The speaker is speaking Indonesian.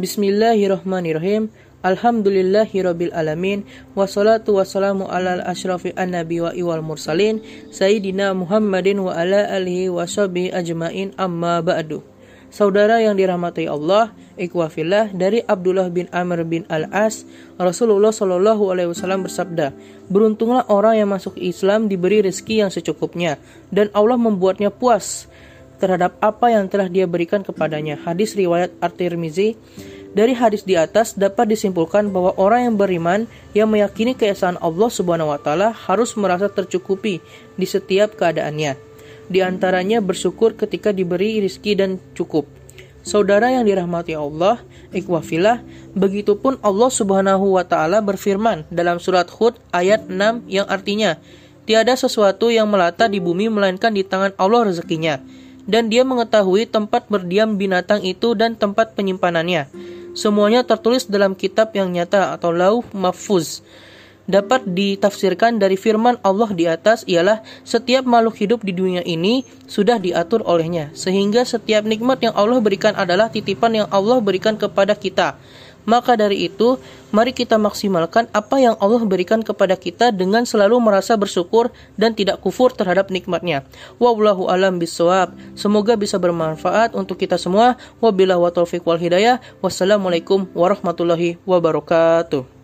Bismillahirrahmanirrahim. Alhamdulillahirabbil alamin wassalatu wassalamu ala asyrafi annabi wa iwal mursalin sayyidina Muhammadin wa ala alihi ajmain amma ba'du. Saudara yang dirahmati Allah, ikhwafillah dari Abdullah bin Amr bin Al-As, Rasulullah Shallallahu alaihi wasallam bersabda, "Beruntunglah orang yang masuk Islam diberi rezeki yang secukupnya dan Allah membuatnya puas terhadap apa yang telah dia berikan kepadanya." Hadis riwayat At-Tirmizi dari hadis di atas dapat disimpulkan bahwa orang yang beriman yang meyakini keesaan Allah Subhanahu wa taala harus merasa tercukupi di setiap keadaannya. Di antaranya bersyukur ketika diberi rizki dan cukup. Saudara yang dirahmati Allah, ikhwafillah, begitupun Allah Subhanahu wa taala berfirman dalam surat Hud ayat 6 yang artinya, tiada sesuatu yang melata di bumi melainkan di tangan Allah rezekinya, dan dia mengetahui tempat berdiam binatang itu dan tempat penyimpanannya. Semuanya tertulis dalam kitab yang nyata atau lauh mahfuz. Dapat ditafsirkan dari firman Allah di atas ialah setiap makhluk hidup di dunia ini sudah diatur olehnya. Sehingga setiap nikmat yang Allah berikan adalah titipan yang Allah berikan kepada kita. Maka dari itu, mari kita maksimalkan apa yang Allah berikan kepada kita dengan selalu merasa bersyukur dan tidak kufur terhadap nikmatnya. Wallahu alam bisawab. Semoga bisa bermanfaat untuk kita semua. Wabillahi wa taufiq wal hidayah. Wassalamualaikum warahmatullahi wabarakatuh.